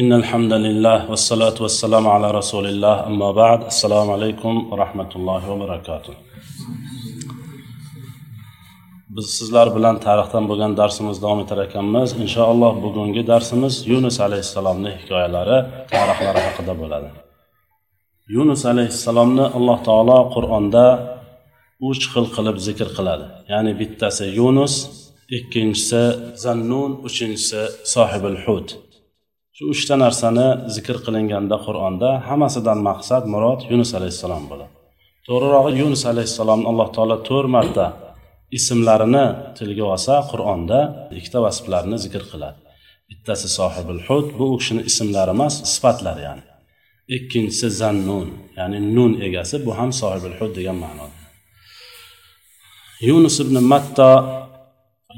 إن الحمد لله والصلاة والسلام على رسول الله أما بعد السلام عليكم ورحمة الله وبركاته biz sizlar bilan tarixdan bo'lgan darsimizni davom etar ekanmiz inshaalloh bugungi darsimiz yunus alayhissalomni hikoyalari tarixlari haqida bo'ladi yunus alayhissalomni alloh taolo qur'onda uch xil qilib zikr qiladi ya'ni bittasi yunus ikkinchisi zannun uchinchisi sohibil hud Shu uchta narsani zikr qilinganda qur'onda hammasidan maqsad murod yunus alayhissalom bo'ladi. To'g'rirog'i yunus alayhissalomni alloh taolo to'rt marta ismlarini tilga olsa qur'onda ikkita vasflarini zikr qiladi. Bittasi sohibul hud bu u kishini ismlari emas sifatlari ya'ni. Ikkinchisi zannun ya'ni nun egasi bu ham sohibul hud degan ma'noda. Yunus ibn matta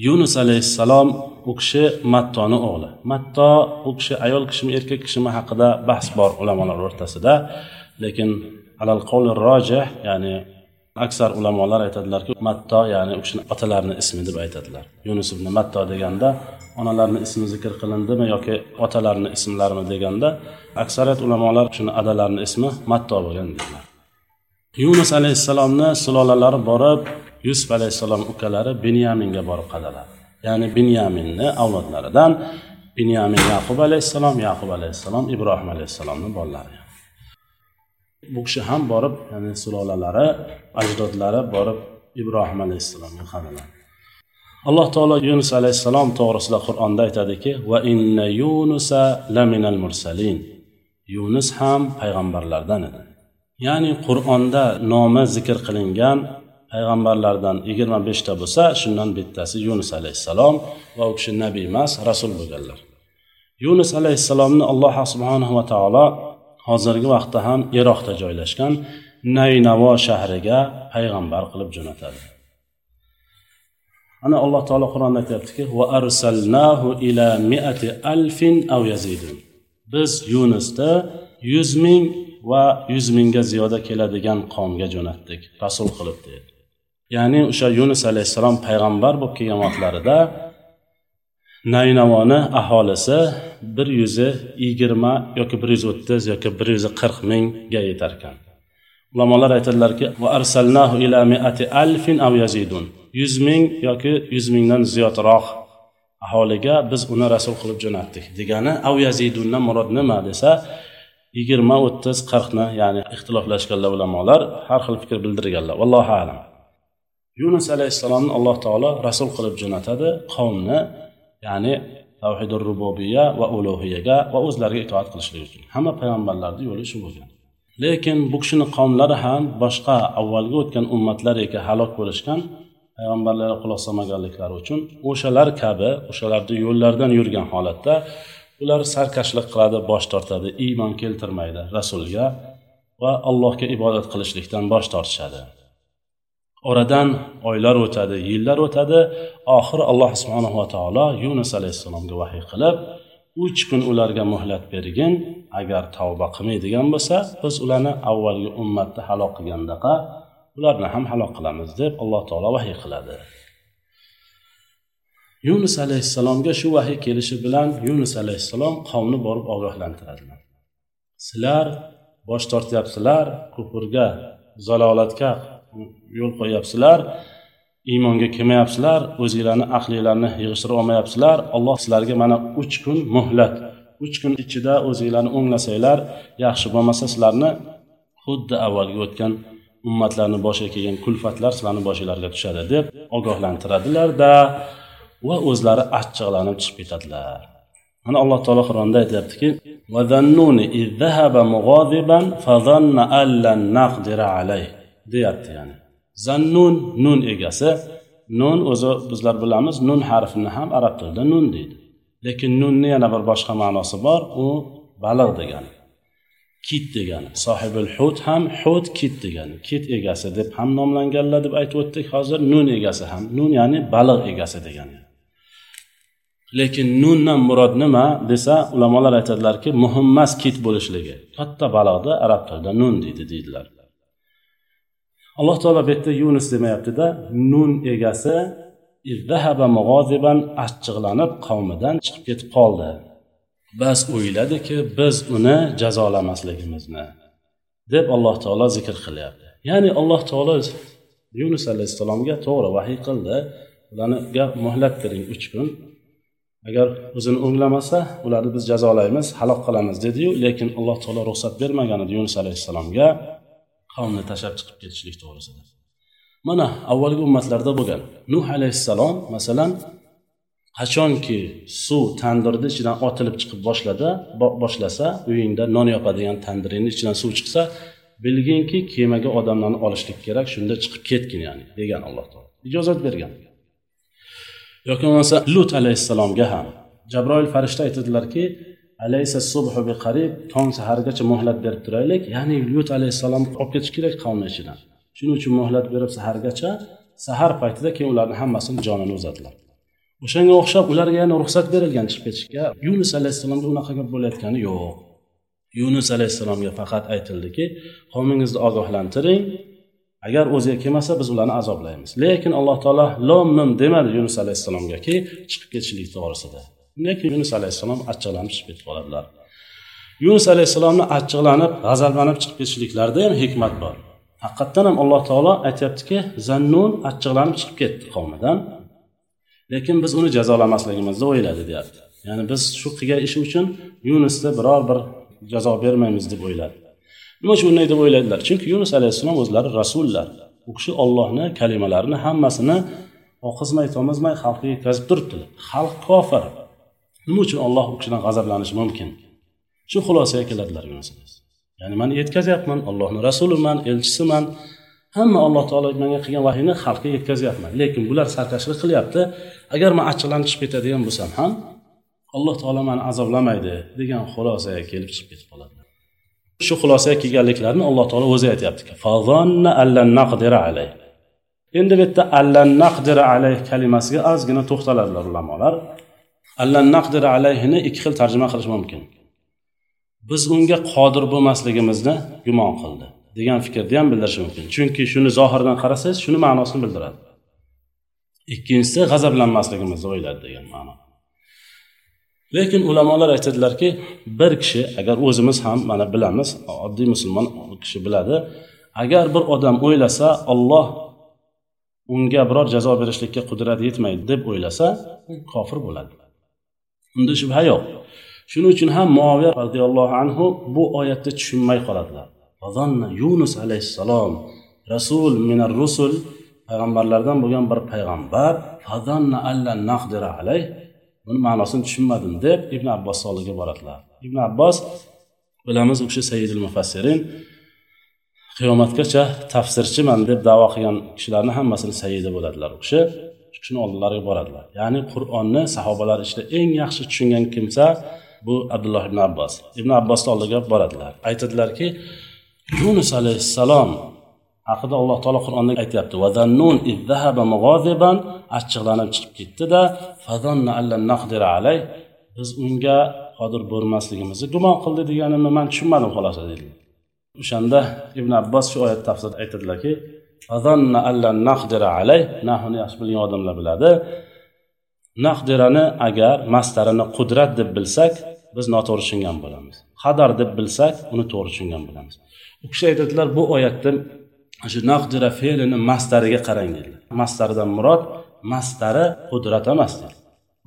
yunus alayhissalom u kishi mattoni o'g'li. Matto u kishi ayol kishimi erkak kishimi haqida bahs bor ulamolar o'rtasida. Lekin alal qovli rojih ya'ni aksar ulamolar aytadilarki matto ya'ni u kishini otalarini ismi deb aytadilar. Yunus ibn matto deganda onalarini ismi zikr qilindimi yoki otalarini ismlarimi deganda aksariyat ulamolar shuni adalarini ismi matto bo'lgan deydilar yunus alayhissalomni sulolalari borib yusuf alayhissalom ukalari binyaminga borib qadaladi. Ya'ni binyaminni avlodlaridan binyamin yaqub alayhissalom yaqub alayhissalom ibrohim alayhissalomni bolalari bu kishi ham borib ya'ni sulolalari ajdodlari borib ibrohim alayhissalomga qadaladi alloh taolo yunus alayhissalom to'g'risida qur'onda aytadiki va inna yunusa laminal mursalin. Yunus ham payg'ambarlardan edi. Ya'ni qur'onda nomi zikr qilingan payg'ambarlardan yigirma beshta bo'lsa shundan bittasi yunus alayhissalom va u kishi nabiy emas rasul bo'lganlar. Yunus alayhissalomni alloh subhanahu va taolo hozirgi vaqtda ham iroqda joylashgan naynavo shahriga payg'ambar qilib jo'natadi. Ana alloh taolo qur'onda aytyaptiki va arsalnahu ila miati alfin aw yazidun. Biz yunusni yuz ming va yuz mingga ziyoda keladigan qavmga jo'natdik rasul qilib deydi ya'ni o'sha yunus alayhissalom payg'ambar bo'lib kelgan vaqtlarida naynavoni aholisi bir yuz yigirma yoki bir yuz o'ttiz yoki bir yuz qirq mingga yetar ekan. Ulamolar aytadilarki va arsalnahu ila miati alfin aw yazidun. Yuz ming yoki yuz mingdan ziyodroq aholiga biz uni rasul qilib jo'natdik degani av yazidundan murod nima? desa yigirma o'ttiz qirqni ya'ni ixtiloflashganlar ulamolar har xil fikr bildirganlar. Allohu alam. Yunus alayhissalomni alloh taolo rasul qilib jo'natadi qavmni ya'ni tavhidi rububiya va ulug'iyaga va o'zlariga itoat qilishlik uchun. Hamma payg'ambarlarni yo'li shu bo'lgan. Lekin bu kishini qavmlari ham boshqa avvalgi o'tgan ummatlardek halok bo'lishgan payg'ambarlarga quloq solmaganliklari uchun o'shalar kabi o'shalarni yo'llaridan yurgan holatda ular sarkashlik qiladi bosh tortadi iymon keltirmaydi rasulga va allohga ibodat qilishlikdan bosh tortishadi. Oradan oylar o'tadi yillar o'tadi. Oxiri alloh subhanava taolo yunus alayhissalomga vahiy qilib uch kun ularga muhlat bergin agar tavba qilmaydigan bo'lsa biz ularni avvalgi ummatni halok qilgandaqa ularni ham halok qilamiz deb alloh taolo vahiy qiladi. Yunus alayhissalomga shu vahiy kelishi bilan yunus alayhissalom qavmni borib ogohlantiradilar. Sizlar bosh tortyapsizlar kufrga zalolatga yo'l qo'yyapsizlar iymonga kelmayapsizlar o'zinglarni ahlinglarni yig'ishtirib olmayapsizlar. Alloh sizlarga mana uch kun muhlat uch kun ichida o'zinglarni o'nglasanglar yaxshi bo'lmasa sizlarni xuddi avvalgi o'tgan ummatlarni boshiga kelgan kulfatlar sizlarni boshinglarga tushadi deb ogohlantiradilarda va o'zlari achchiqlanib chiqib ketadilar. Mana alloh taolo qur'onda aytyaptiki deyapti ya'ni. Zannun nun egasi nun o'zi bizlar bilamiz nun harfini ham arab tilida nun deydi. Lekin nunni yana bir boshqa ma'nosi bor u baliq degani. Kit degani. Sohibil hut ham hut kit degani. Kit egasi deb ham nomlanganlar deb aytib o'tdik hozir nun egasi ham nun ya'ni baliq egasi degani. Lekin nundan murod nima desa ulamolar aytadilarki muhimmas kit bo'lishligi. Katta baliqda arab tilida nun deydi deydilar. Alloh taolo bu yerda yunus demayaptida nun egasi achchiqlanib qavmidan chiqib ketib qoldi. Bas o'yladiki biz uni jazolamasligimizni deb alloh taolo zikr qilyapti. Ya'ni alloh taolo yunus alayhissalomga to'g'ri vahiy qildi. Ularga muhlat bering uch kun. Agar o'zini o'nglamasa ularni biz jazolaymiz halok qilamiz dediyu lekin alloh taolo ruxsat bermagan edi yunus alayhissalomga. Qavmni tashlab chiqib ketishlik to'g'risida. Mana avvalgi ummatlarda bo'lgan nuh alayhissalom masalan qachonki suv tandirni ichidan otilib chiqib boshladi boshlasa uyingda non yopadigan tandiringni ichidan suv chiqsa bilginki kemaga odamlarni olishlik kerak shunda chiqib ketgin ya'ni degan alloh taolo ijozat bergan. Yoki bo'lmasa lut alayhissalomga ham jabroil farishta aytadilarki alaysa subhu biqarib tong sahargacha muhlat berib turaylik. Ya'ni lut alayhissalomni olib ketish kerak qavmi ichidan. Shuning uchun muhlat berib sahargacha sahar paytida keyin ularni hammasini jonini uzatdilar o'shanga o'xshab ularga yana ruxsat berilgan chiqib ketishga yunus alayhissalomga unaqa gap bo'layotgani yo'q. Yunus alayhissalomga faqat aytildiki qavmingizni ogohlantiring. Agar o'ziga kelmasa biz ularni azoblaymiz. Lekin alloh taolo lom mim demadi yunus alayhissalomgaki chiqib ketishlik to'g'risida. Lekin yunus alayhissalom achchiqlanib chiqib ketib qoladilar yunus alayhissalomni achchiqlanib g'azablanib chiqib ketishliklarida ham hikmat bor. Haqiqatdan ham alloh taolo aytyaptiki zannun achchiqlanib chiqib ketdi qavmidan. Lekin biz uni jazolamasligimizni o'yladi deyapti. Ya'ni biz shu qilgan ishi uchun yunusni biror bir jazo bermaymiz deb o'yladi. Nima uchun unday deb o'yladilar? Chunki yunus alayhissalom o'zlari rasullar. U kishi ollohni kalimalarini hammasini oqizmay tomizmay xalqqa yetkazib turibdi. Xalq kofir. Nima uchun olloh u kishidan g'azablanishi mumkin? Shu xulosaga keladilar ya'ni man yetkazyapman ollohni rasuliman elchisiman. Hamma alloh taolo menga qilgan vahiyni xalqqa yetkazyapman. Lekin bular sarkashlik qilyapti. Agar man achchiqlanib chiqib ketadigan bo'lsam ham alloh taolo mani azoblamaydi degan xulosaga kelib chiqib ketib qoladi shu xulosaga kelganliklarini alloh taolo o'zi aytyapti. Endi bu yerda allan naqdira alayh kalimasiga ozgina to'xtaladilar ulamolar. Allanaqdir alayhini ikki xil tarjima qilish mumkin. Biz unga qodir bo'lmasligimizni gumon qildi. Degan fikrni ham bildirishi mumkin. Chunki shuni zohirdan qarasangiz shuni ma'nosini bildiradi. Ikkinchisi g'azablanmasligimizni o'yladi degan ma'no. Lekin ulamolar aytadilarki bir kishi agar o'zimiz ham mana bilamiz oddiy musulmon kishi biladi agar bir odam o'ylasa olloh unga biror jazo berishlikka qudrati yetmaydi deb o'ylasa kofir bo'ladi. Unda shubha yo'q. Shuning uchun ham muoviya roziyallohu anhu bu oyatni tushunmay qoladilar. Yunus alayhissalom rasul minar rusul payg'ambarlardan bo'lgan bir payg'ambar alayh buni ma'nosini tushunmadim deb ibn abbos oldiga boradilar. Ibn abbos bilamiz u kishi sayyidul mufassirin qiyomatgacha tafsirchiman deb davo qilgan kishilarni hammasini sayyidi bo'ladilar u kishi. Shu oldilariga boradilar. Ya'ni qur'onni sahobalar ichida eng yaxshi tushungan kimsa bu abdulloh ibn abbos. Ibn abbosni oldiga boradilar. Aytadilarki yunus alayhissalom haqida alloh taolo qur'onda aytyapti. Achchiqlanib chiqib ketdida biz unga qodir bo'lmasligimizni gumon qildi deganimni man tushunmadim xolos dedilar. O'shanda ibn abbos shu oyat tafsirida aytadilarki nahni yaxshi bilgan odamlar biladi. Nahdirani agar mastarini qudrat deb bilsak biz noto'g'ri tushungan bo'lamiz. Qadar deb bilsak uni to'g'ri tushungan bo'lamiz. U kishi aytadilar bu oyatda shu naqdira fe'lini mastariga qarang dedilar. Mastaridan murod mastari qudrat emas dedi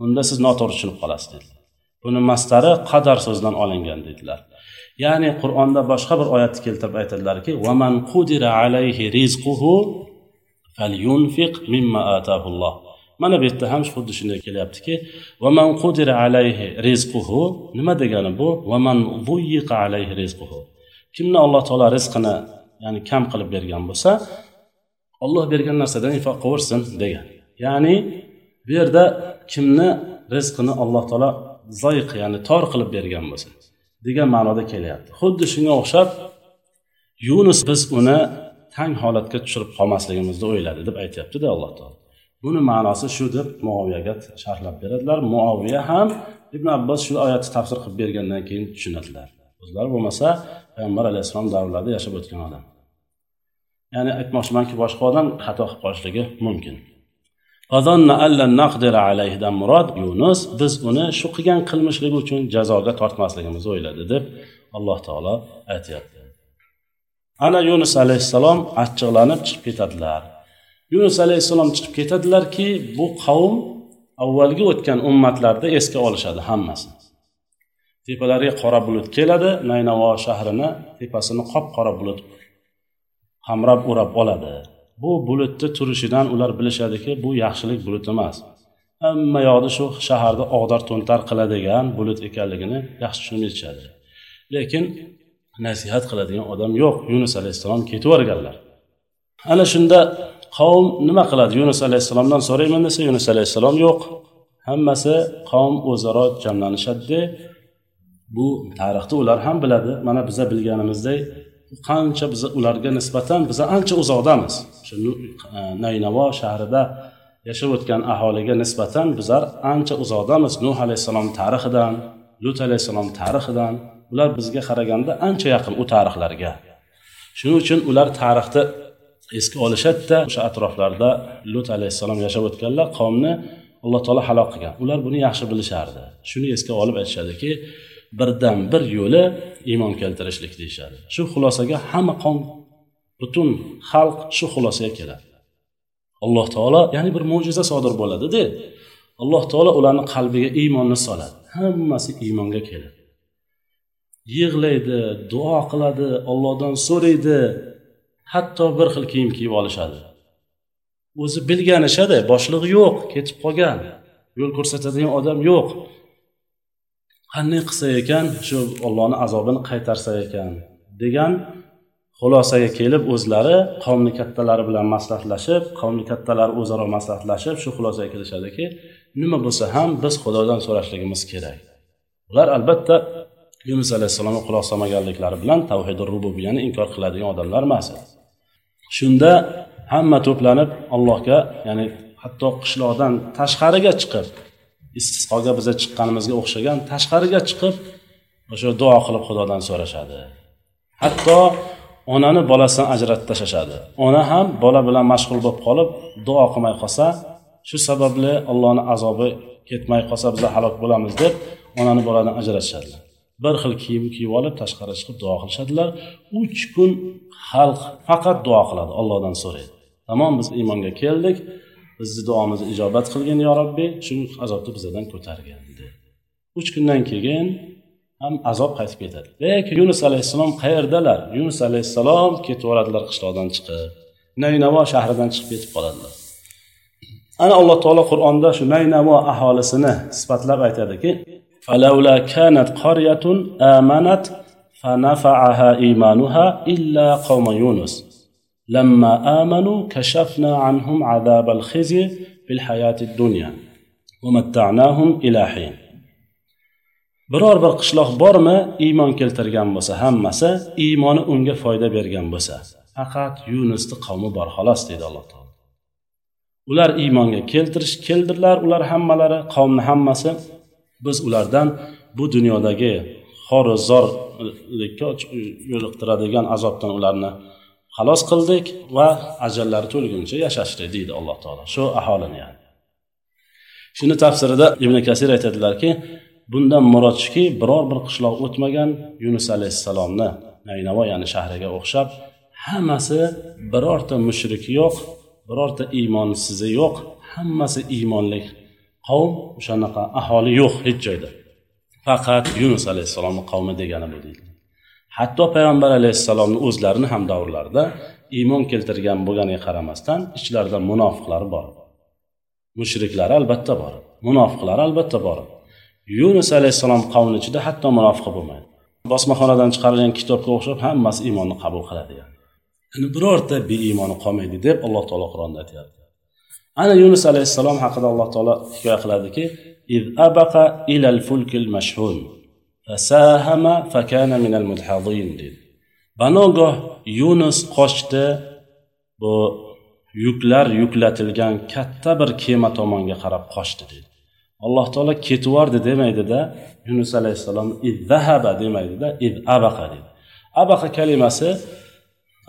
unda siz noto'g'ri tushunib qolasiz dedilar. Buni mastari qadar so'zidan olingan dedilar. Ya'ni qur'onda boshqa bir oyatni keltirib aytadilarki vaman qudira alayhi rizquhu falyunfiq mimma atahulloh mana bu yerda ham xuddi shunday kelyaptiki vaman qudira alayhi rizquhu nima degani bu? Vaman alayhi rizquhu. Kimni alloh taolo rizqini ya'ni kam qilib bergan bo'lsa olloh bergan narsadan infoq qilaversin degan. Ya'ni bu yerda kimni rizqini alloh taolo zoyiq ya'ni tor qilib bergan bo'lsa. Degan ma'noda kelyapti. Xuddi shunga o'xshab yunus biz uni tang holatga tushirib qolmasligimizni o'yladi deb aytyaptida alloh taolo. Buni ma'nosi shu deb muoviyaga sharhlab beradilar. Muoviya ham ibn abbos shu oyatni tafsir qilib bergandan keyin tushunadilar. O'zlari bo'lmasa payg'ambar alayhissalom davrlarida yashab o'tgan odam. Ya'ni aytmoqchimanki boshqa odam xato qilib qolishligi mumkin. Alayhidan murod yunus biz uni shu qilgan qilmishligi uchun jazoga tortmasligimizni o'yladi deb alloh taolo aytyapti. Ana yunus alayhissalom achchiqlanib chiqib ketadilar. Yunus alayhissalom chiqib ketadilarki bu qavm avvalgi o'tgan ummatlarda esga olishadi hammasi. Tepalariga qora bulut keladi naynavo shahrini tepasini qop qora bulut qamrab o'rab oladi. Bu bulutni turishidan ular bilishadiki bu yaxshilik bulut emas. Hamma yoqda shu shaharni og'dar to'ntar qiladigan bulut ekanligini yaxshi tushunib yetishadi lekin nasihat qiladigan odam yo'q yunus alayhissalom ketib yuborganlar ana shunda qavm nima qiladi? Yunus alayhissalomdan so'rayman desa yunus alayhissalom yo'q. Hammasi qavm o'zaro jamlanishadida. Bu tarixda ular ham biladi. Mana biza bilganimizdek qancha biz ularga nisbatan biz ancha uzoqdamiz. O'sha e, naynavo shahrida yashab o'tgan aholiga nisbatan bizlar ancha uzoqdamiz nuh alayhissalom tarixidan lut alayhissalom tarixidan. Ular bizga qaraganda ancha yaqin u tarixlarga. Shuning uchun ular tarixni esga olishadida o'sha atroflarda lut alayhissalom yashab o'tganlar qavmni alloh taolo halok qilgan. Ular buni yaxshi bilishardi. Shuni esga olib aytishadiki birdan bir yo'li iymon keltirishlik deyishadi. Shu xulosaga hamma qon butun xalq shu xulosaga keladi. Alloh taolo ya'ni bir mo'jiza sodir bo'ladida alloh taolo ularni qalbiga iymonni soladi. Hammasi iymonga keladi. Yig'laydi duo qiladi ollohdan so'raydi. Hatto bir xil kiyim kiyib olishadi. O'zi bilganishadi boshlig'i yo'q ketib qolgan. Yo'l ko'rsatadigan odam yo'q. Qanday qilsa ekan shu ollohni azobini qaytarsa ekan degan xulosaga kelib o'zlari qavmni kattalari bilan maslahatlashib qavmni kattalari o'zaro maslahatlashib shu xulosaga kelishadiki nima bo'lsa ham biz xudodan so'rashligimiz kerak. Ular albatta yunus alayhissalomga quloq solmaganliklari bilan tavhidi rububiyani inkor qiladigan odamlar emas. Shunda hamma to'planib allohga ya'ni hatto qishloqdan tashqariga chiqib istisqoga biza chiqqanimizga o'xshagan tashqariga chiqib o'sha duo qilib xudodan so'rashadi. Hatto onani bolasidan ajratib tashlashadi. Ona ham bola bilan mashg'ul bo'lib qolib duo qilmay qolsa shu sababli allohni azobi ketmay qolsa biz halok bo'lamiz deb onani boladan ajratishadilar bir xil kiyim kiyib olib tashqariga chiqib duo qilishadilar. Uch kun xalq faqat duo qiladi ollohdan so'raydi. Tamom biz iymonga keldik. bizni duomizni ijobat qilgin yo robbiy shu azobni bizlardan ko'targin dedi uch kundan keyin ham azob qaytib ketadi lekin yunus alayhissalom qayerdalar yunus alayhissalom ketib yuboradilar qishloqdan chiqib naynavo shahridan chiqib ketib qoladilar ana alloh taolo qur'onda shu naynavo aholisini sifatlab aytadiki فلولا كانت قرية آمنت فنفعها إيمانها إلا قوم يونس لما آمنوا كشفنا عنهم عذاب الخزي في الحياة الدنيا ومتعناهم إلى حين biror bir qishloq bormi iymon keltirgan bo'lsa hammasi iymoni unga foyda bergan bo'lsa faqat yunusni qavmi bor xolos deydi alloh taolo ular iymonga keltirish keldirdilar ular hammalari qavmni hammasi biz ulardan bu dunyodagi xoru zorlikka yo'liqtiradigan azobdan ularni xalos qildik va ajallari to'lguncha yashashdi deydi alloh taolo. Shu aholini yani. Shuni tafsirida ibn kasir aytadilarki bundan murod shuki biror bir qishloq o'tmagan yunus alayhissalomni naynavo ya'ni shahriga o'xshab hammasi birorta mushrik yo'q birorta iymonsizi yo'q hammasi iymonli qavm o'shanaqa aholi yo'q hech joyda. Faqat yunus alayhissalomni qavmi degani bu deydi. hatto payg'ambar alayhissalomni o'zlarini ham davrlarida iymon keltirgan bo'lganiga qaramasdan ichlarida munofiqlar bor. Mushriklar albatta bor. Munofiqlar albatta bor. Yunus alayhissalom qavmini ichida hatto munofiq bo'lmaydi. Bosmaxonadan chiqarilgan kitobga o'xshab hammasi iymonni qabul qiladi yani. Birorta beiymoni qolmaydi deb alloh taolo qur'onda aytyapti. Ana yunus alayhissalom haqida alloh taolo hikoya qiladiki iz abaqa fasahama fakana minal mudhazin dedi banogoh yunus qochdi bu yuklar yuklatilgan katta bir kema tomonga qarab qochdi deydi alloh taolo ketvordi demaydida yunus alayhissalom izzahaba demaydida iz abaqa deydi abaqa kalimasi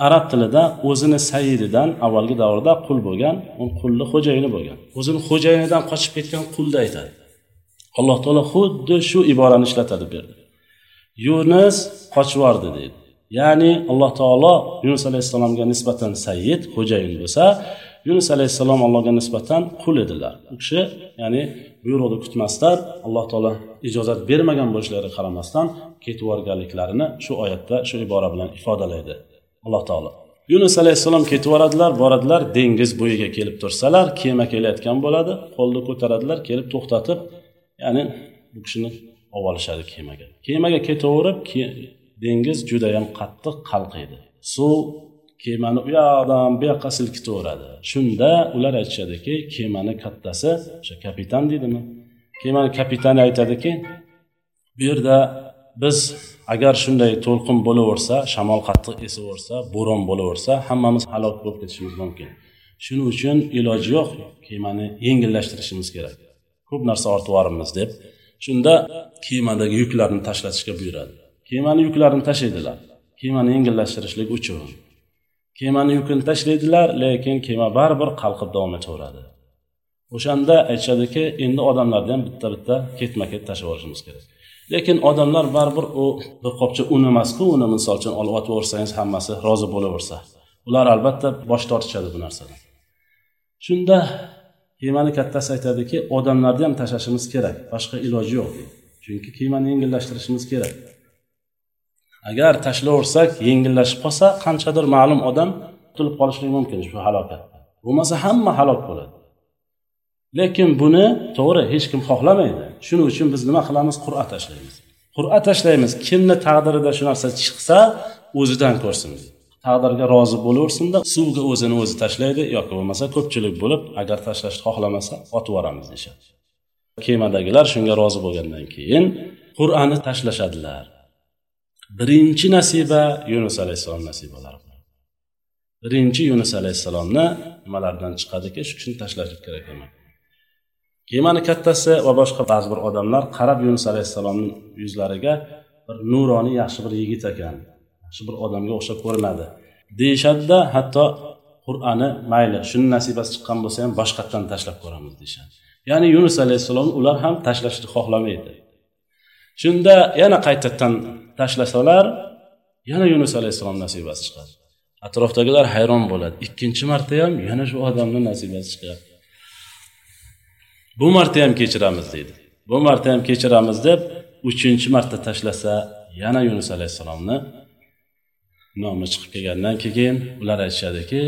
arab tilida o'zini sayididan avvalgi davrda qul bo'lgan qulni xo'jayini bo'lgan. o'zini xo'jayinidan qochib ketgan qulni aytadi. Alloh taolo xuddi shu iborani ishlatadi bu yerda yunus qochib deydi. Ya'ni alloh taolo yunus alayhissalomga nisbatan sayyid xo'jayin bo'lsa yunus alayhissalom allohga nisbatan qul edilar. U kishi ya'ni buyruqni kutmasdan alloh taolo ijozat bermagan bo'lishlariga qaramasdan ketib yuborganliklarini shu oyatda shu ibora bilan ifodalaydi alloh taolo. Yunus alayhissalom ketib yuboradilar boradilar dengiz bo'yiga kelib tursalar kema kelayotgan bo'ladi qo'lni ko'taradilar kelib to'xtatib ya'ni bu kishini olib olishadi kemaga. Kemaga ketaverib dengiz judayam qattiq qalqiydi suv kemani u yoqdan bu yoqqa silkitaveradi shunda ular aytishadiki kemani kattasi o'sha kapitan deydimi? Kemani kapitani aytadiki bu yerda biz agar shunday to'lqin bo'laversa shamol qattiq esaversa bo'ron bo'laversa hammamiz halok bo'lib ketishimiz mumkin. Shuning uchun iloji yo'q kemani yengillashtirishimiz kerak. Ko'p narsa ortib yuboramiz deb shunda kemadagi yuklarni tashlatishga buyuradi. Kemani yuklarini tashlaydilar. Kemani yengillashtirishlik uchun. Kemani yukini tashlaydilar lekin kema baribir qalqib davom etaveradi. O'shanda aytishadiki endi odamlarni ham bitta bitta ketma ket tashlab yuborishimiz kerak. Lekin odamlar baribir u bir qopcha un emasku uni misol uchun olib otib yuborsangiz hammasi rozi bo'laversa. Ular albatta bosh tortishadi bu narsadan. Shunda kemani kattasi aytadiki odamlarni ham tashlashimiz kerak boshqa iloji yo'q chunki kemani yengillashtirishimiz kerak. Agar tashlaversak yengillashib qolsa qanchadir ma'lum odam qutulib qolishligi mumkin shu halokatdan bo'lmasa hamma halok bo'ladi. Lekin buni to'g'ri hech kim xohlamaydi. Shuning uchun biz nima qilamiz? Qur'a tashlaymiz. Qur'a tashlaymiz. Kimni taqdirida shu narsa chiqsa o'zidan ko'rsin taqdirga rozi bo'laversinda suvga o'zini o'zi tashlaydi yoki bo'lmasa ko'pchilik bo'lib agar tashlashni xohlamasa otib yuboramiz deyishadi kemadagilar shunga rozi bo'lgandan keyin qur'onni tashlashadilar. Birinchi nasiba yunus alayhissalom nasibalari birinchi yunus alayhissalomni nimalardan chiqadiki shuni kishini tashlashlik kerak emas kemani kattasi va boshqa ba'zi bir odamlar qarab yunus alayhissalomni yuzlariga bir nuroniy yaxshi bir yigit ekan. Yaxshi bir odamga o'xshab ko'rinadi deyishadida hatto qur'ani mayli shuni nasibasi chiqqan bo'lsa ham boshqatdan tashlab ko'ramiz deyishadi. Ya'ni yunus alayhissalomni ular ham tashlashni xohlamaydi. Shunda yana qaytadan tashlasalar yana yunus alayhissalom nasibasi chiqadi. Atrofdagilar hayron bo'ladi. Ikkinchi marta ham yana shu odamni nasibasi chiqadi. Bu marta ham kechiramiz deydi. Bu marta ham kechiramiz deb uchinchi marta tashlasa yana yunus alayhissalomni nomi chiqib kelgandan keyin ular aytishadiki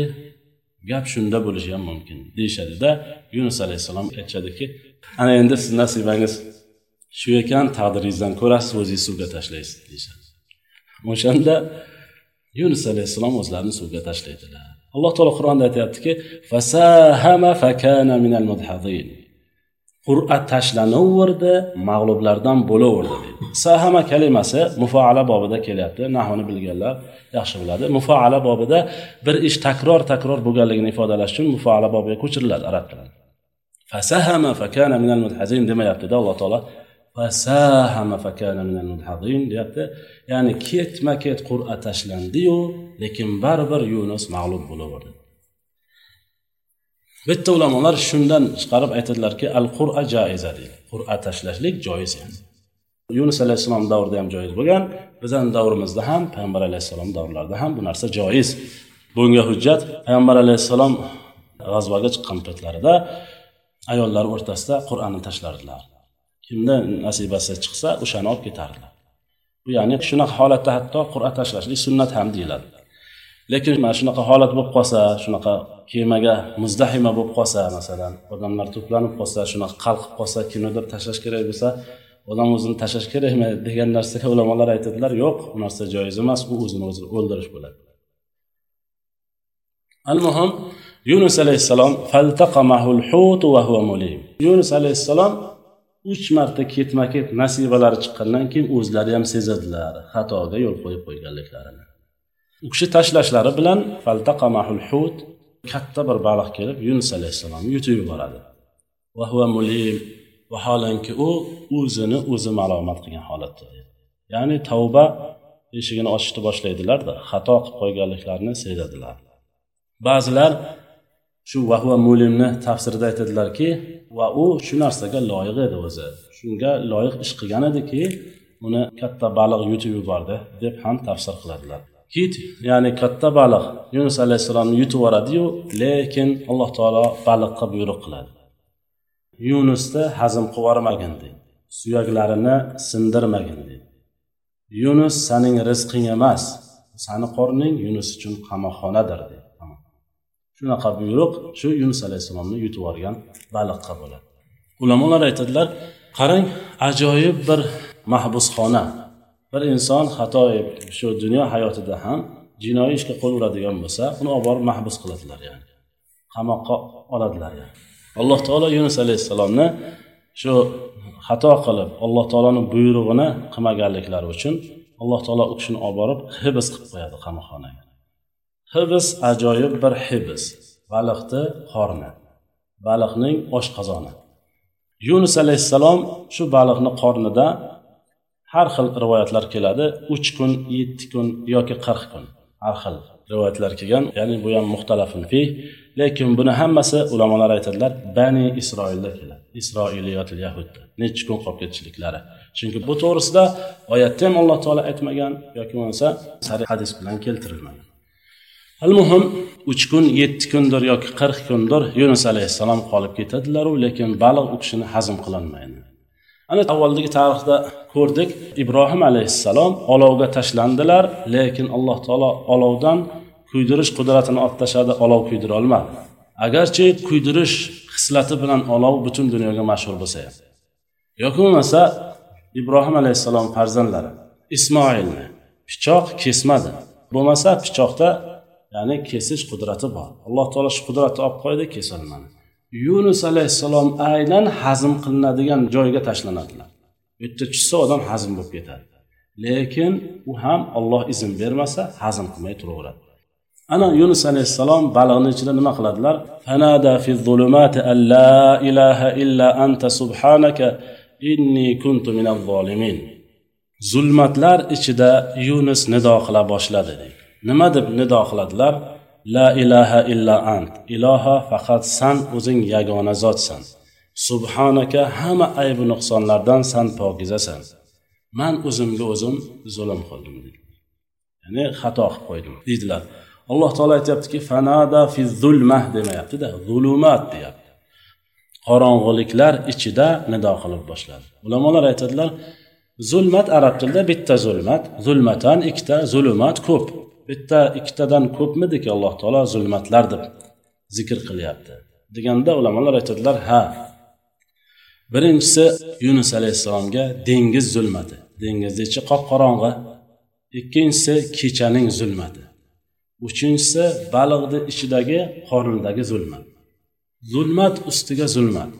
gap shunda bo'lishi ham mumkin deyishadida yunus alayhissalom aytishadiki ana endi sizni nasibangiz shu ekan taqdiringizdan ko'rasiz o'zingizni suvga tashlaysiz deyishadi. O'shanda yunus alayhissalom o'zlarini suvga tashlaydilar. Alloh taolo qur'onda aytyaptiki qur'a tashlanaverdi mag'lublardan bo'laverdi deydi sahama kalimasi mufaala bobida kelyapti. Nahvni bilganlar yaxshi biladi. Mufaala bobida bir ish takror takror bo'lganligini ifodalash uchun mufaala bobiga ko'chiriladi arab tilida. Fasahama fakana minal mudhazin demayaptida alloh taolo. Fasahama fakana minal mudhazin deyapti. Ya'ni ketma ket qur'a tashlandiyu lekin baribir yunus mag'lub bo'laverdi. Bitta ulamolar shundan chiqarib aytadilarki al qur'a jaiza deydi. Qur'a tashlashlik joiz yani yunus alayhissalom davrida ham joiz bo'lgan bizani davrimizda ham payg'ambar alayhissalom davrlarida ham bu narsa joiz. Bunga hujjat payg'ambar alayhissalom g'azvaga chiqqan paytlarida ayollar o'rtasida qur'onni tashlardilar kimda nasibasi chiqsa o'shani olib ketardilar. Bu ya'ni shunaqa holatda hatto qur'a tashlashlik sunnat ham deyiladi. Lekin mana shunaqa holat bo'lib qolsa shunaqa kemaga muzdahima bo'lib qolsa masalan odamlar to'planib qolsa shunaqa qalqib qolsa kinoda tashlash kerak bo'lsa odam o'zini tashlash kerakmi degan narsaga ulamolar aytadilar yo'q bu narsa joiz emas u o'zini o'zi o'ldirish bo'ladi. Al muhim yunus alayhissalom yunus alayhissalom uch marta ketma ket nasibalari chiqqandan keyin o'zlari ham sezadilar xatoga yo'l qo'yib qo'yganliklarini. U kishi tashlashlari bilan hut katta bir baliq kelib yunus alayhissalomni yutib yuboradi. Vaholanki u o'zini o'zi malomat qilgan holatda. Ya'ni tavba eshigini ochishni boshlaydilarda xato qilib qo'yganliklarini sezadilar ba'zilar shu vahva mulimni tafsirida aytadilarki va u shu narsaga loyiq edi o'zi. Shunga loyiq ish qilgan ediki uni katta baliq yutib yubordi deb ham tafsir qiladilar. Kit ya'ni katta baliq. Yunus alayhissalomni yutib yuboradiyu lekin alloh taolo baliqqa buyruq qiladi. Yunusni hazm qilib yubormagin deydi suyaklarini sindirmagin deydi yunus saning rizqing emas. Sani qorning yunus uchun qamoqxonadir deydi shunaqa buyruq shu yunus alayhissalomni yutib yuborgan baliqqa bo'ladi. Ulamolar aytadilar qarang ajoyib bir mahbusxona. Bir inson xatoib shu dunyo hayotida ham jinoiy ishga qo'l uradigan bo'lsa uni olib borib mahbus qiladilar ya'ni. Qamoqqa oladilar yani. Alloh taolo yunus alayhissalomni shu xato qilib alloh taoloni buyrug'ini qilmaganliklari uchun alloh taolo u kishini olib borib hibs qilib qo'yadi qamoqxonaga hibs ajoyib bir hibs. Baliqni qorni baliqning oshqozoni yunus alayhissalom shu baliqni qornida har xil rivoyatlar keladi. Uch kun yetti kun yoki qirq kun. Har xil rivoyatlar kelgan. Ya'ni bu ham muxtalafun fi. Lekin buni hammasi ulamolar aytadilar bani isroilda keladi. Isroiliyotil yahudda. Necha kun qolib ketishliklari. Chunki bu to'g'risida oyatda ham alloh taolo aytmagan yoki bo'lmasa hadis bilan keltirilmagan. Al muhim uch kun yetti kundir yoki qirq kundir yunus alayhissalom qolib ketadilaru lekin baliq u kishini hazm qilolmaydi. Ana avvaldagi tarixda ko'rdik ibrohim alayhissalom olovga tashlandilar lekin alloh taolo olovdan kuydirish qudratini olib tashladi olov kuydira olmadi. Agarchi kuydirish xislati bilan olov butun dunyoga mashhur bo'lsa ham yoki bo'lmasa ibrohim alayhissalom farzandlari ismoilni pichoq kesmadi. Bo'lmasa pichoqda ya'ni kesish qudrati bor. Alloh taolo shu qudratni olib qo'ydi kesolmadi. Yunus alayhissalom aynan hazm qilinadigan joyga tashlanadilar. U yerda tushsa odam hazm bo'lib ketadi. Lekin u ham olloh izn bermasa hazm qilmay turaveradi. Ana yunus alayhissalom baliqni ichida nima qiladilar? Fanada fi zulumati alla ilaha illa anta subhanaka inni kuntu minaz zolimin zulmatlar ichida yunus nido qila boshladi. Nima deb nido qiladilar? La ilaha illa ant. Iloha faqat san o'zing yagona zotsan. Subhanaka hamma aybu nuqsonlardan san pokizasan. Man o'zimga o'zim zulm qildim ya'ni xato qilib qo'ydim deydilar. Alloh taolo aytyaptiki fanada fi zulmah demayaptida zulumat deyapti. Qorong'uliklar ichida nido qilib boshladi. Ulamolar aytadilar zulmat arab tilida bitta zulmat zulmatan ikkita zulumat ko'p. Bitta ikkitadan ko'pmidiki alloh taolo zulmatlar deb zikr qilyapti deganda ulamolar aytadilar ha. Birinchisi yunus alayhissalomga dengiz zulmati dengizni ichi qop qorong'i ikkinchisi kechaning zulmati. Uchinchisi baliqni ichidagi qornidagi zulmat. Zulmat ustiga zulmat.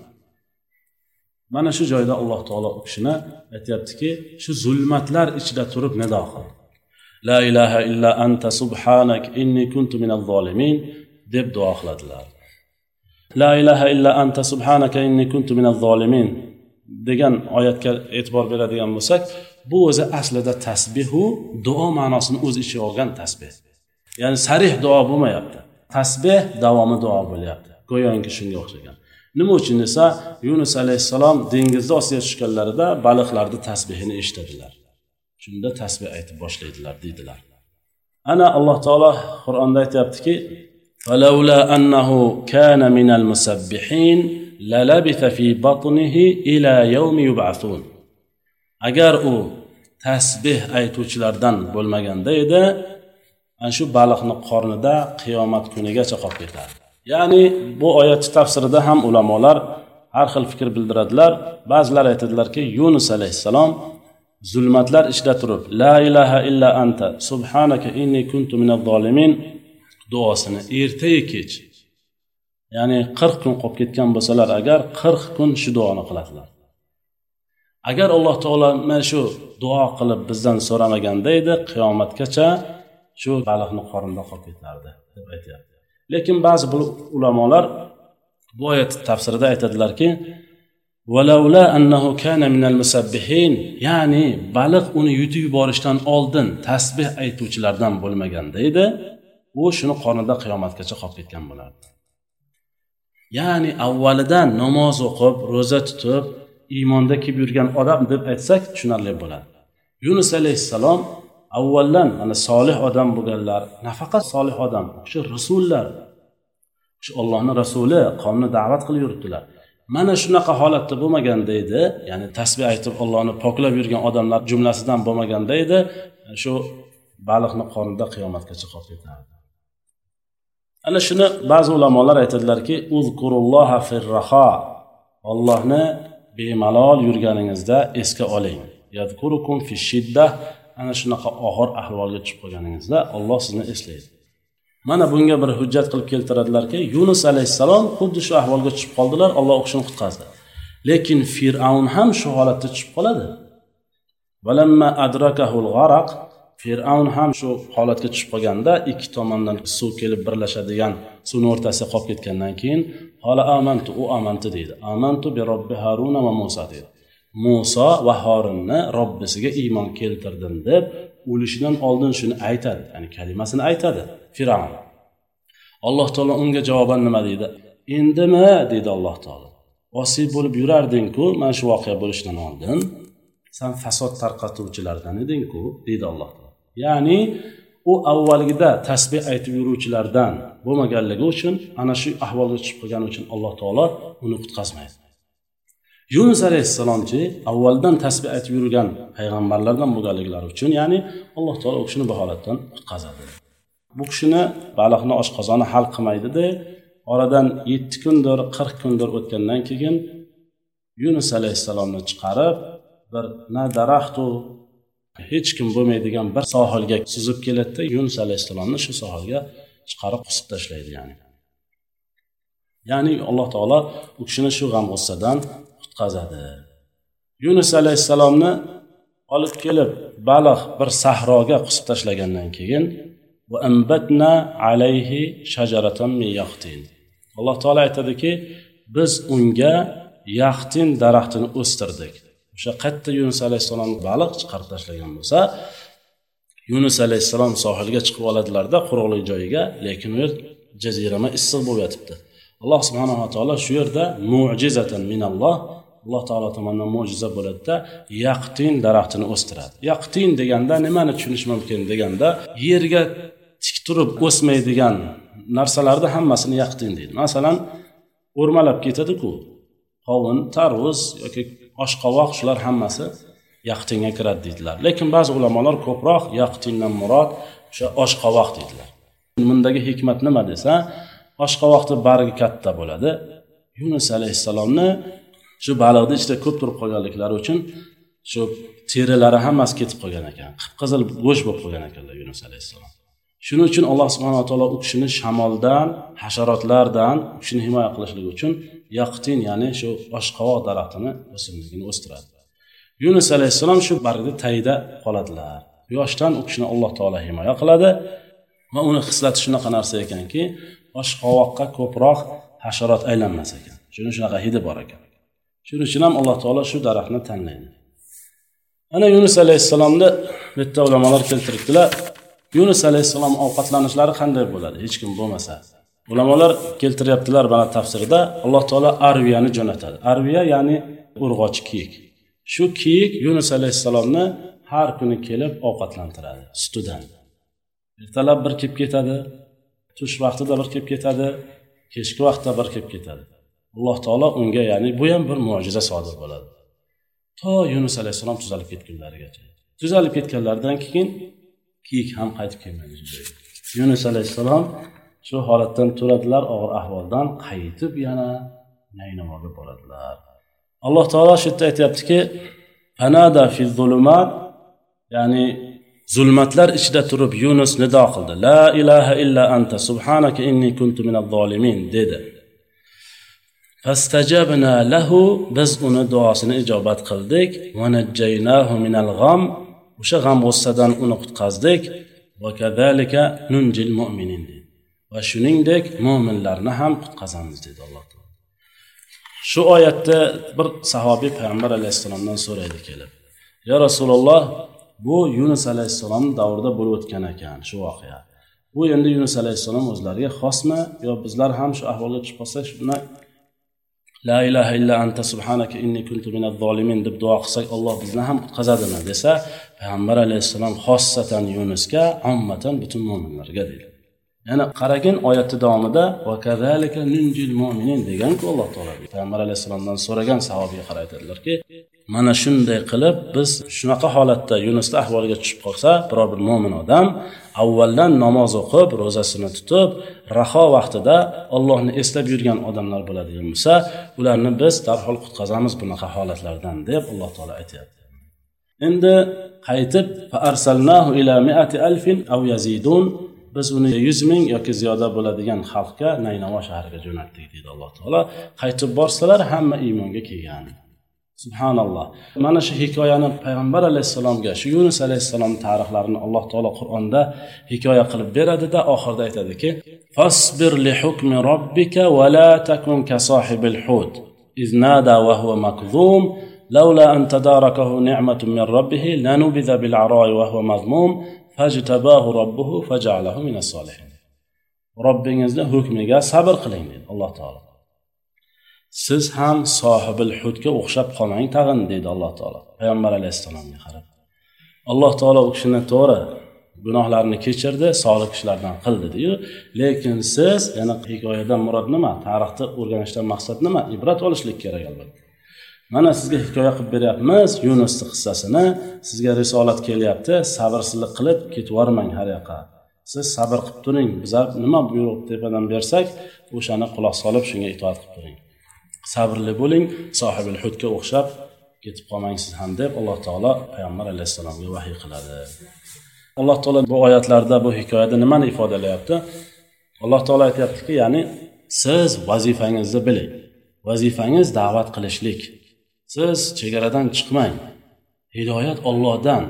Mana shu joyda alloh taolo u kishini aytyaptiki shu zulmatlar ichida turib nido qildi la ilaha illa anta subhanak inni kuntu minaz zolimin deb duo qiladilar. La ilaha illa anta subhanaka inni kuntu minaz zolimin degan oyatga e'tibor beradigan bo'lsak bu o'zi aslida tasbihu duo ma'nosini o'z ichiga olgan tasbeh ya'ni sarih duo bo'lmayapti. Tasbeh davomi duo bo'lyapti. Go'yoki shunga o'xshagan. Nima uchun desa yunus alayhissalom dengizni ostiga tushganlarida baliqlarni tasbehini eshitadilar. shunda tasbeh aytib boshlaydilar deydilar ana alloh taolo qur'onda aytyaptiki فلولا أنه كان من المسبحين للبث في بطنه إلى يوم يبعثون agar u tasbeh aytuvchilardan bo'lmaganda edi ana shu baliqni qornida qiyomat kunigacha qolib ketadi ya'ni bu oyatni tafsirida ham ulamolar har xil fikr bildiradilar ba'zilar aytadilarki yunus alayhissalom zulmatlar ichida turib la ilaha illa anta subhanaka inni kuntu minaz zolimin duosini ertayu kech. Ya'ni qirq kun qolib ketgan bo'lsalar agar qirq kun shu duoni qiladilar. Agar alloh taolo mana shu duo qilib bizdan so'ramaganda edi qiyomatgacha shu baliqni qornida qolib ketardi deb aytyapti. Lekin ba'zi ulamolar bu oyat tafsirida aytadilarki ya'ni baliq uni yutib yuborishdan oldin tasbeh aytuvchilardan bo'lmaganda edi u shuni qornida qiyomatgacha qolib ketgan bo'lardi. Ya'ni avvalidan namoz o'qib ro'za tutib iymonda kelib yurgan odam deb aytsak tushunarli bo'ladi. Yunus alayhissalom avvaldan mana solih odam bo'lganlar nafaqat solih odam shu rasullar shu ollohni rasuli qavmni da'vat qilib yuribdilar. Mana shunaqa holatda bo'lmaganda edi ya'ni tasbeh aytib ollohni poklab yurgan odamlar jumlasidan bo'lmaganda edi shu baliqni qornida qiyomatgacha qolib ketardi. Ana shuni ba'zi ulamolar aytadilarki uzkurulloha firraho ollohni bemalol yurganingizda esga oling. Yadkurukum fi shidda ana shunaqa og'ir ahvolga tushib qolganingizda olloh sizni eslaydi. Mana bunga bir hujjat qilib keltiradilarki yunus alayhissalom xuddi shu ahvolga tushib qoldilar olloh u kishini qutqazdi. Lekin fir'avn ham shu holatda tushib qoladi. Fir'avn ham shu holatga tushib qolganda ikki tomondan suv kelib birlashadigan suvni o'rtasiga qolib ketgandan keyin hola amantu u amantu deydi. Amantu bi robbi haruna va muso deydi. Muso va horinni robbisiga iymon keltirdim deb o'lishidan oldin shuni aytadi ya'ni kalimasini aytadi fir'avn. Alloh taolo unga javoban nima deydi? Endimi deydi alloh taolo. Osiy bo'lib yurardingku mana shu voqea bo'lishidan oldin. San fasod tarqatuvchilardan edingku deydi alloh taolo. Ya'ni u avvalgida tasbeh aytib yuruvchilardan bo'lmaganligi uchun ana shu ahvolga tushib qolgani uchun alloh taolo uni qutqazmaydi. Yunus alayhissalomchi avvaldan tasbih aytib yurgan payg'ambarlardan bo'lganliklari uchun ya'ni alloh taolo u kishini bu holatdan qutqazadi bu kishini baliqni oshqozoni hal qilmaydida oradan yetti kundir qirq kundir o'tgandan keyin yunus alayhissalomni chiqarib bir na daraxtu hech kim bo'lmaydigan bir sohilga suzib keladida yunus alayhissalomni shu sohilga chiqarib qusib tashlaydi ya'ni. Ya'ni alloh taolo u kishini shu g'am g'ussadan qutqazadi yunus alayhissalomni olib kelib baliq bir sahroga qusib tashlagandan keyin alloh taolo aytadiki biz unga yaxtin daraxtini o'stirdik. O'sha qayerda yunus alayhissalom baliq chiqarib tashlagan bo'lsa yunus alayhissalom sohilga chiqib oladilarda quruqlik joyiga lekin u yer jazirama issiq bo'lib yotibdi. Alloh subhanava taolo shu yerda mujizatan minalloh alloh taolo tomonidan mo'jiza bo'ladida yaqtin daraxtini o'stiradi. Yaqtin deganda nimani tushunish mumkin deganda yerga tik turib o'smaydigan narsalarni hammasini yaqtin deydi. Masalan o'rmalab ketadiku qovun tarvuz yoki oshqovoq shular hammasi yaqtinga kiradi deydilar. Lekin ba'zi ulamolar ko'proq yaqtindan murod o'sha oshqovoq deydilar. Bundagi hikmat nima desa oshqovoqni bargi katta bo'ladi. Yunus alayhissalomni shu baliqni ichida ko'p turib qolganliklari uchun shu terilari hammasi ketib qolgan ekan. Qip qizil go'sht bo'lib qolgan ekanlar yunus alayhissalom. Shuning uchun alloh subhanaa taolo u kishini shamoldan hasharotlardan u kishini himoya qilishligi uchun yaqtin ya'ni shu oshqovoq daraxtini o'simligini o'stiradi. Yunus alayhissalom shu bargni tagida qoladilar. Quyoshdan u kishini alloh taolo himoya qiladi va uni xislati shunaqa narsa ekanki oshqovoqqa ko'proq hasharot aylanmas ekan. Shuni shunaqa hidi bor ekan. Shuning uchun ham alloh taolo shu daraxtni tanlaydi. Ana yunus alayhissalomni bu yerda ulamolar keltiribdilar. Yunus alayhissalom ovqatlanishlari qanday bo'ladi? Hech kim bo'lmasa. Ulamolar keltiryaptilar mana tafsirda. Alloh taolo arviyani jo'natadi. Arviya ya'ni urg'ochi kiyik. Shu kiyik yunus alayhissalomni har kuni kelib ovqatlantiradi sutidan. Ertalab bir kelib ketadi tush vaqtida bir kelib ketadi kechki vaqtda bir kelib ketadi. Alloh taolo unga ya'ni bu ham bir mo'jiza sodir bo'ladi. To yunus alayhissalom tuzalib ketgunlarigacha. Tuzalib ketganlaridan keyin kiyik ham qaytib kelmaydi yunus alayhissalom shu holatdan turadilar og'ir ahvoldan qaytib yana naynavoga boradilar. Alloh taolo shu yerda aytyaptiki panada fi zulumat ya'ni zulmatlar ichida turib yunus nido qildi. La ilaha illa anta subhanaka inni kuntu minaz zolimin dedi. Fastajabna lahu biz uni duosini ijobat qildik va minal g'am o'sha g'am g'ussadan uni qutqazdik va kadalika nunjil mu'minin va shuningdek mo'minlarni ham qutqazamiz dedi alloh taolo shu oyatda bir sahobiy payg'ambar alayhissalomdan so'raydi kelib yo rasululloh bu yunus alayhissalom davrida bo'lib o'tgan ekan shu voqea bu endi yunus alayhissalom o'zlariga xosmi yo bizlar ham shu ahvolga tushib qolsak shuni la ilaha illa anta subhanaka inni kuntu minaz zolimin deb duo qilsak alloh bizni ham qutqazadimi? desa payg'ambar alayhissalom xossatan yunusga ommatan butun mo'minlarga deydi. Yana qaragin oyatni davomida deganku alloh taolo payg'ambar alayhissalomdan so'ragan sahobiy qarab aytadilarki mana shunday qilib biz shunaqa holatda yunusni ahvoliga tushib qolsa biror bir mo'min odam avvaldan namoz o'qib ro'zasini tutib raho vaqtida ollohni eslab yurgan odamlar bo'ladigan bo'lsa ularni biz darhol qutqazamiz bunaqa holatlardan deb alloh taolo aytyapti. Endi qaytib biz uni yuz ming yoki ziyoda bo'ladigan xalqqa naynavo shahriga jo'natdik deydi alloh taolo. Qaytib borsalar hamma iymonga kelgan. سبحان الله مانا شو حكاية أنا پیغمبر عليه السلام جا شو يونس عليه السلام تاريخ لارن الله تعالى قرآن ده حكاية قلب برد ده آخر ده ده كي فاصبر لحكم ربك ولا تكن كصاحب الحوت إذ نادى وهو مكذوم لولا أن تداركه نعمة من ربه لنبذ بالعراء وهو مذموم فاجتباه ربه فجعله من الصالحين ربنا يزده حكمه صبر قليل الله تعالى siz ham sohibil hudga o'xshab qolmang tag'in deydi alloh taolo. Payg'ambar alayhissalomga qarab. Alloh taolo u kishini to'g'ri gunohlarini kechirdi solih kishilardan qil dediyu lekin siz yana hikoyadan murod nima? Tarixni o'rganishdan maqsad nima? Ibrat olishlik kerak albatta. Mana sizga hikoya qilib beryapmiz yunusni qissasini. Sizga risolat kelyapti sabrsizlik qilib ketib yubormang har yoqqa. Siz sabr qilib turing. Biza nima buyruq tepadan bersak o'shani quloq solib shunga itoat qilib turing. Sabrli bo'ling sohibil hudga o'xshab ketib qolmang siz ham deb alloh taolo payg'ambar alayhissalomga vahiy qiladi. Alloh taolo bu oyatlarda bu hikoyada nimani ifodalayapti alloh taolo aytyaptiki ya'ni siz vazifangizni biling. Vazifangiz da'vat qilishlik. Siz chegaradan chiqmang. Hidoyat ollohdan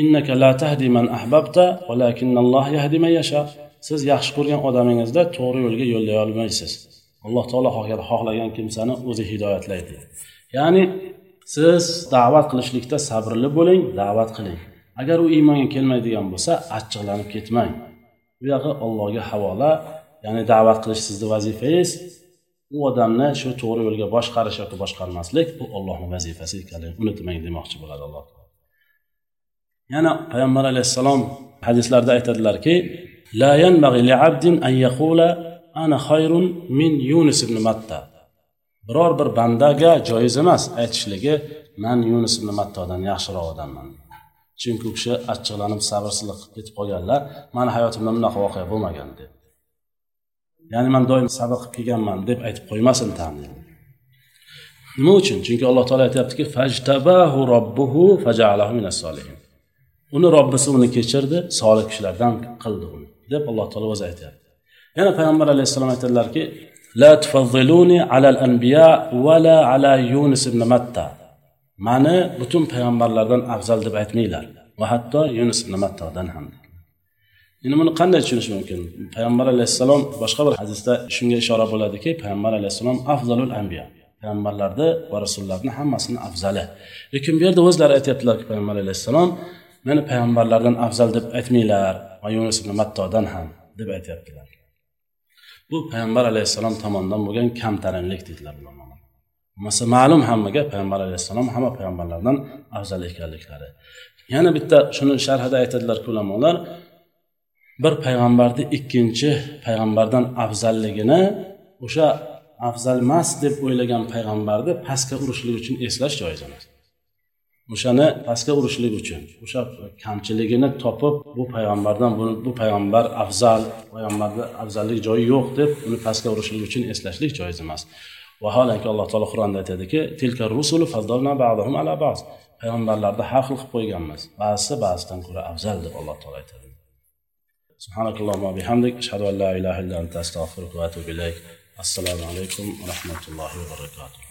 innaka la tahdi man ahbabta valakinalloh yahdi man yasha. Siz yaxshi ko'rgan odamingizda to'g'ri yo'lga yo'llay olmaysiz. Alloh taolo xohlagan kimsani o'zi hidoyatlaydi. Ya'ni siz da'vat qilishlikda sabrli bo'ling da'vat qiling. Agar u iymonga kelmaydigan bo'lsa achchiqlanib ketmang. Bu yog'i allohga havola ya'ni da'vat qilish sizni vazifangiz. U odamni shu to'g'ri yo'lga boshqarish yoki boshqarmaslik bu ollohni vazifasi ekanligini unutmang demoqchi bo'ladi alloh yana payg'ambar alayhissalom hadislarda aytadilarki la yanbaghi abdin an yaqula ana xayrun min yunus ibn matta. Biror bir bandaga joiz emas aytishligi man yunus ibn mattodan yaxshiroq odamman. Chunki u kishi achchiqlanib sabrsizlik qilib ketib qolganlar mani hayotimda bunaqa voqea bo'lmagan deb ya'ni man doim sabr qilib kelganman deb aytib qo'ymasin nima uchun? Chunki alloh taolo aytyaptiki fajtabahu robbuhu fajalahu minas solihin uni robbisi uni kechirdi solih kishilardan qildi uni deb alloh taolo o'zi aytyapti. Yana payg'ambar alayhissalom aytadilarki la tufazziluni alal anbiya va la ala yunus ibn matta. Mani butun payg'ambarlardan afzal deb aytmanglar va hatto yunus ibn mattadan ham. Endi buni qanday tushunish mumkin? Payg'ambar alayhissalom boshqa bir hadisda shunga ishora bo'ladiki payg'ambar alayhissalom afzalul anbiya payg'ambarlarni va rasullarni hammasini afzali. Lekin bu yerda o'zlari aytyaptilarki payg'ambar alayhissalom meni payg'ambarlardan afzal deb aytmanglar va yunus ibn mattodan ham deb aytyaptilar bu payg'ambar alayhissalom tomonidan bo'lgan kamtarinlik deydilar ulamolar bo'lmasa ma'lum hammaga payg'ambar alayhissalom hamma payg'ambarlardan afzal ekanliklari yana bitta shuni sharhida aytadilarki ulamolar bir payg'ambarni ikkinchi payg'ambardan afzalligini o'sha afzal emas deb o'ylagan payg'ambarni pastga urishlik uchun eslash joiz emas. o'shani pastga urishlik uchun o'sha kamchiligini topib bu payg'ambardan bu payg'ambar afzal payg'ambarni afzallik joyi yo'q deb uni pastga urishlik uchun eslashlik joiz emas vaholanki alloh taolo qur'onda aytadiki tilka rusulu ala ba'z payg'ambarlarni har xil qilib qo'yganmiz ba'zisi ba'zidan ko'ra afzal deb alloh taolo aytadi سبحانك اللهم وبحمدك أشهد أن لا إله إلا أنت أستغفرك وأتوب إليك السلام عليكم ورحمة الله وبركاته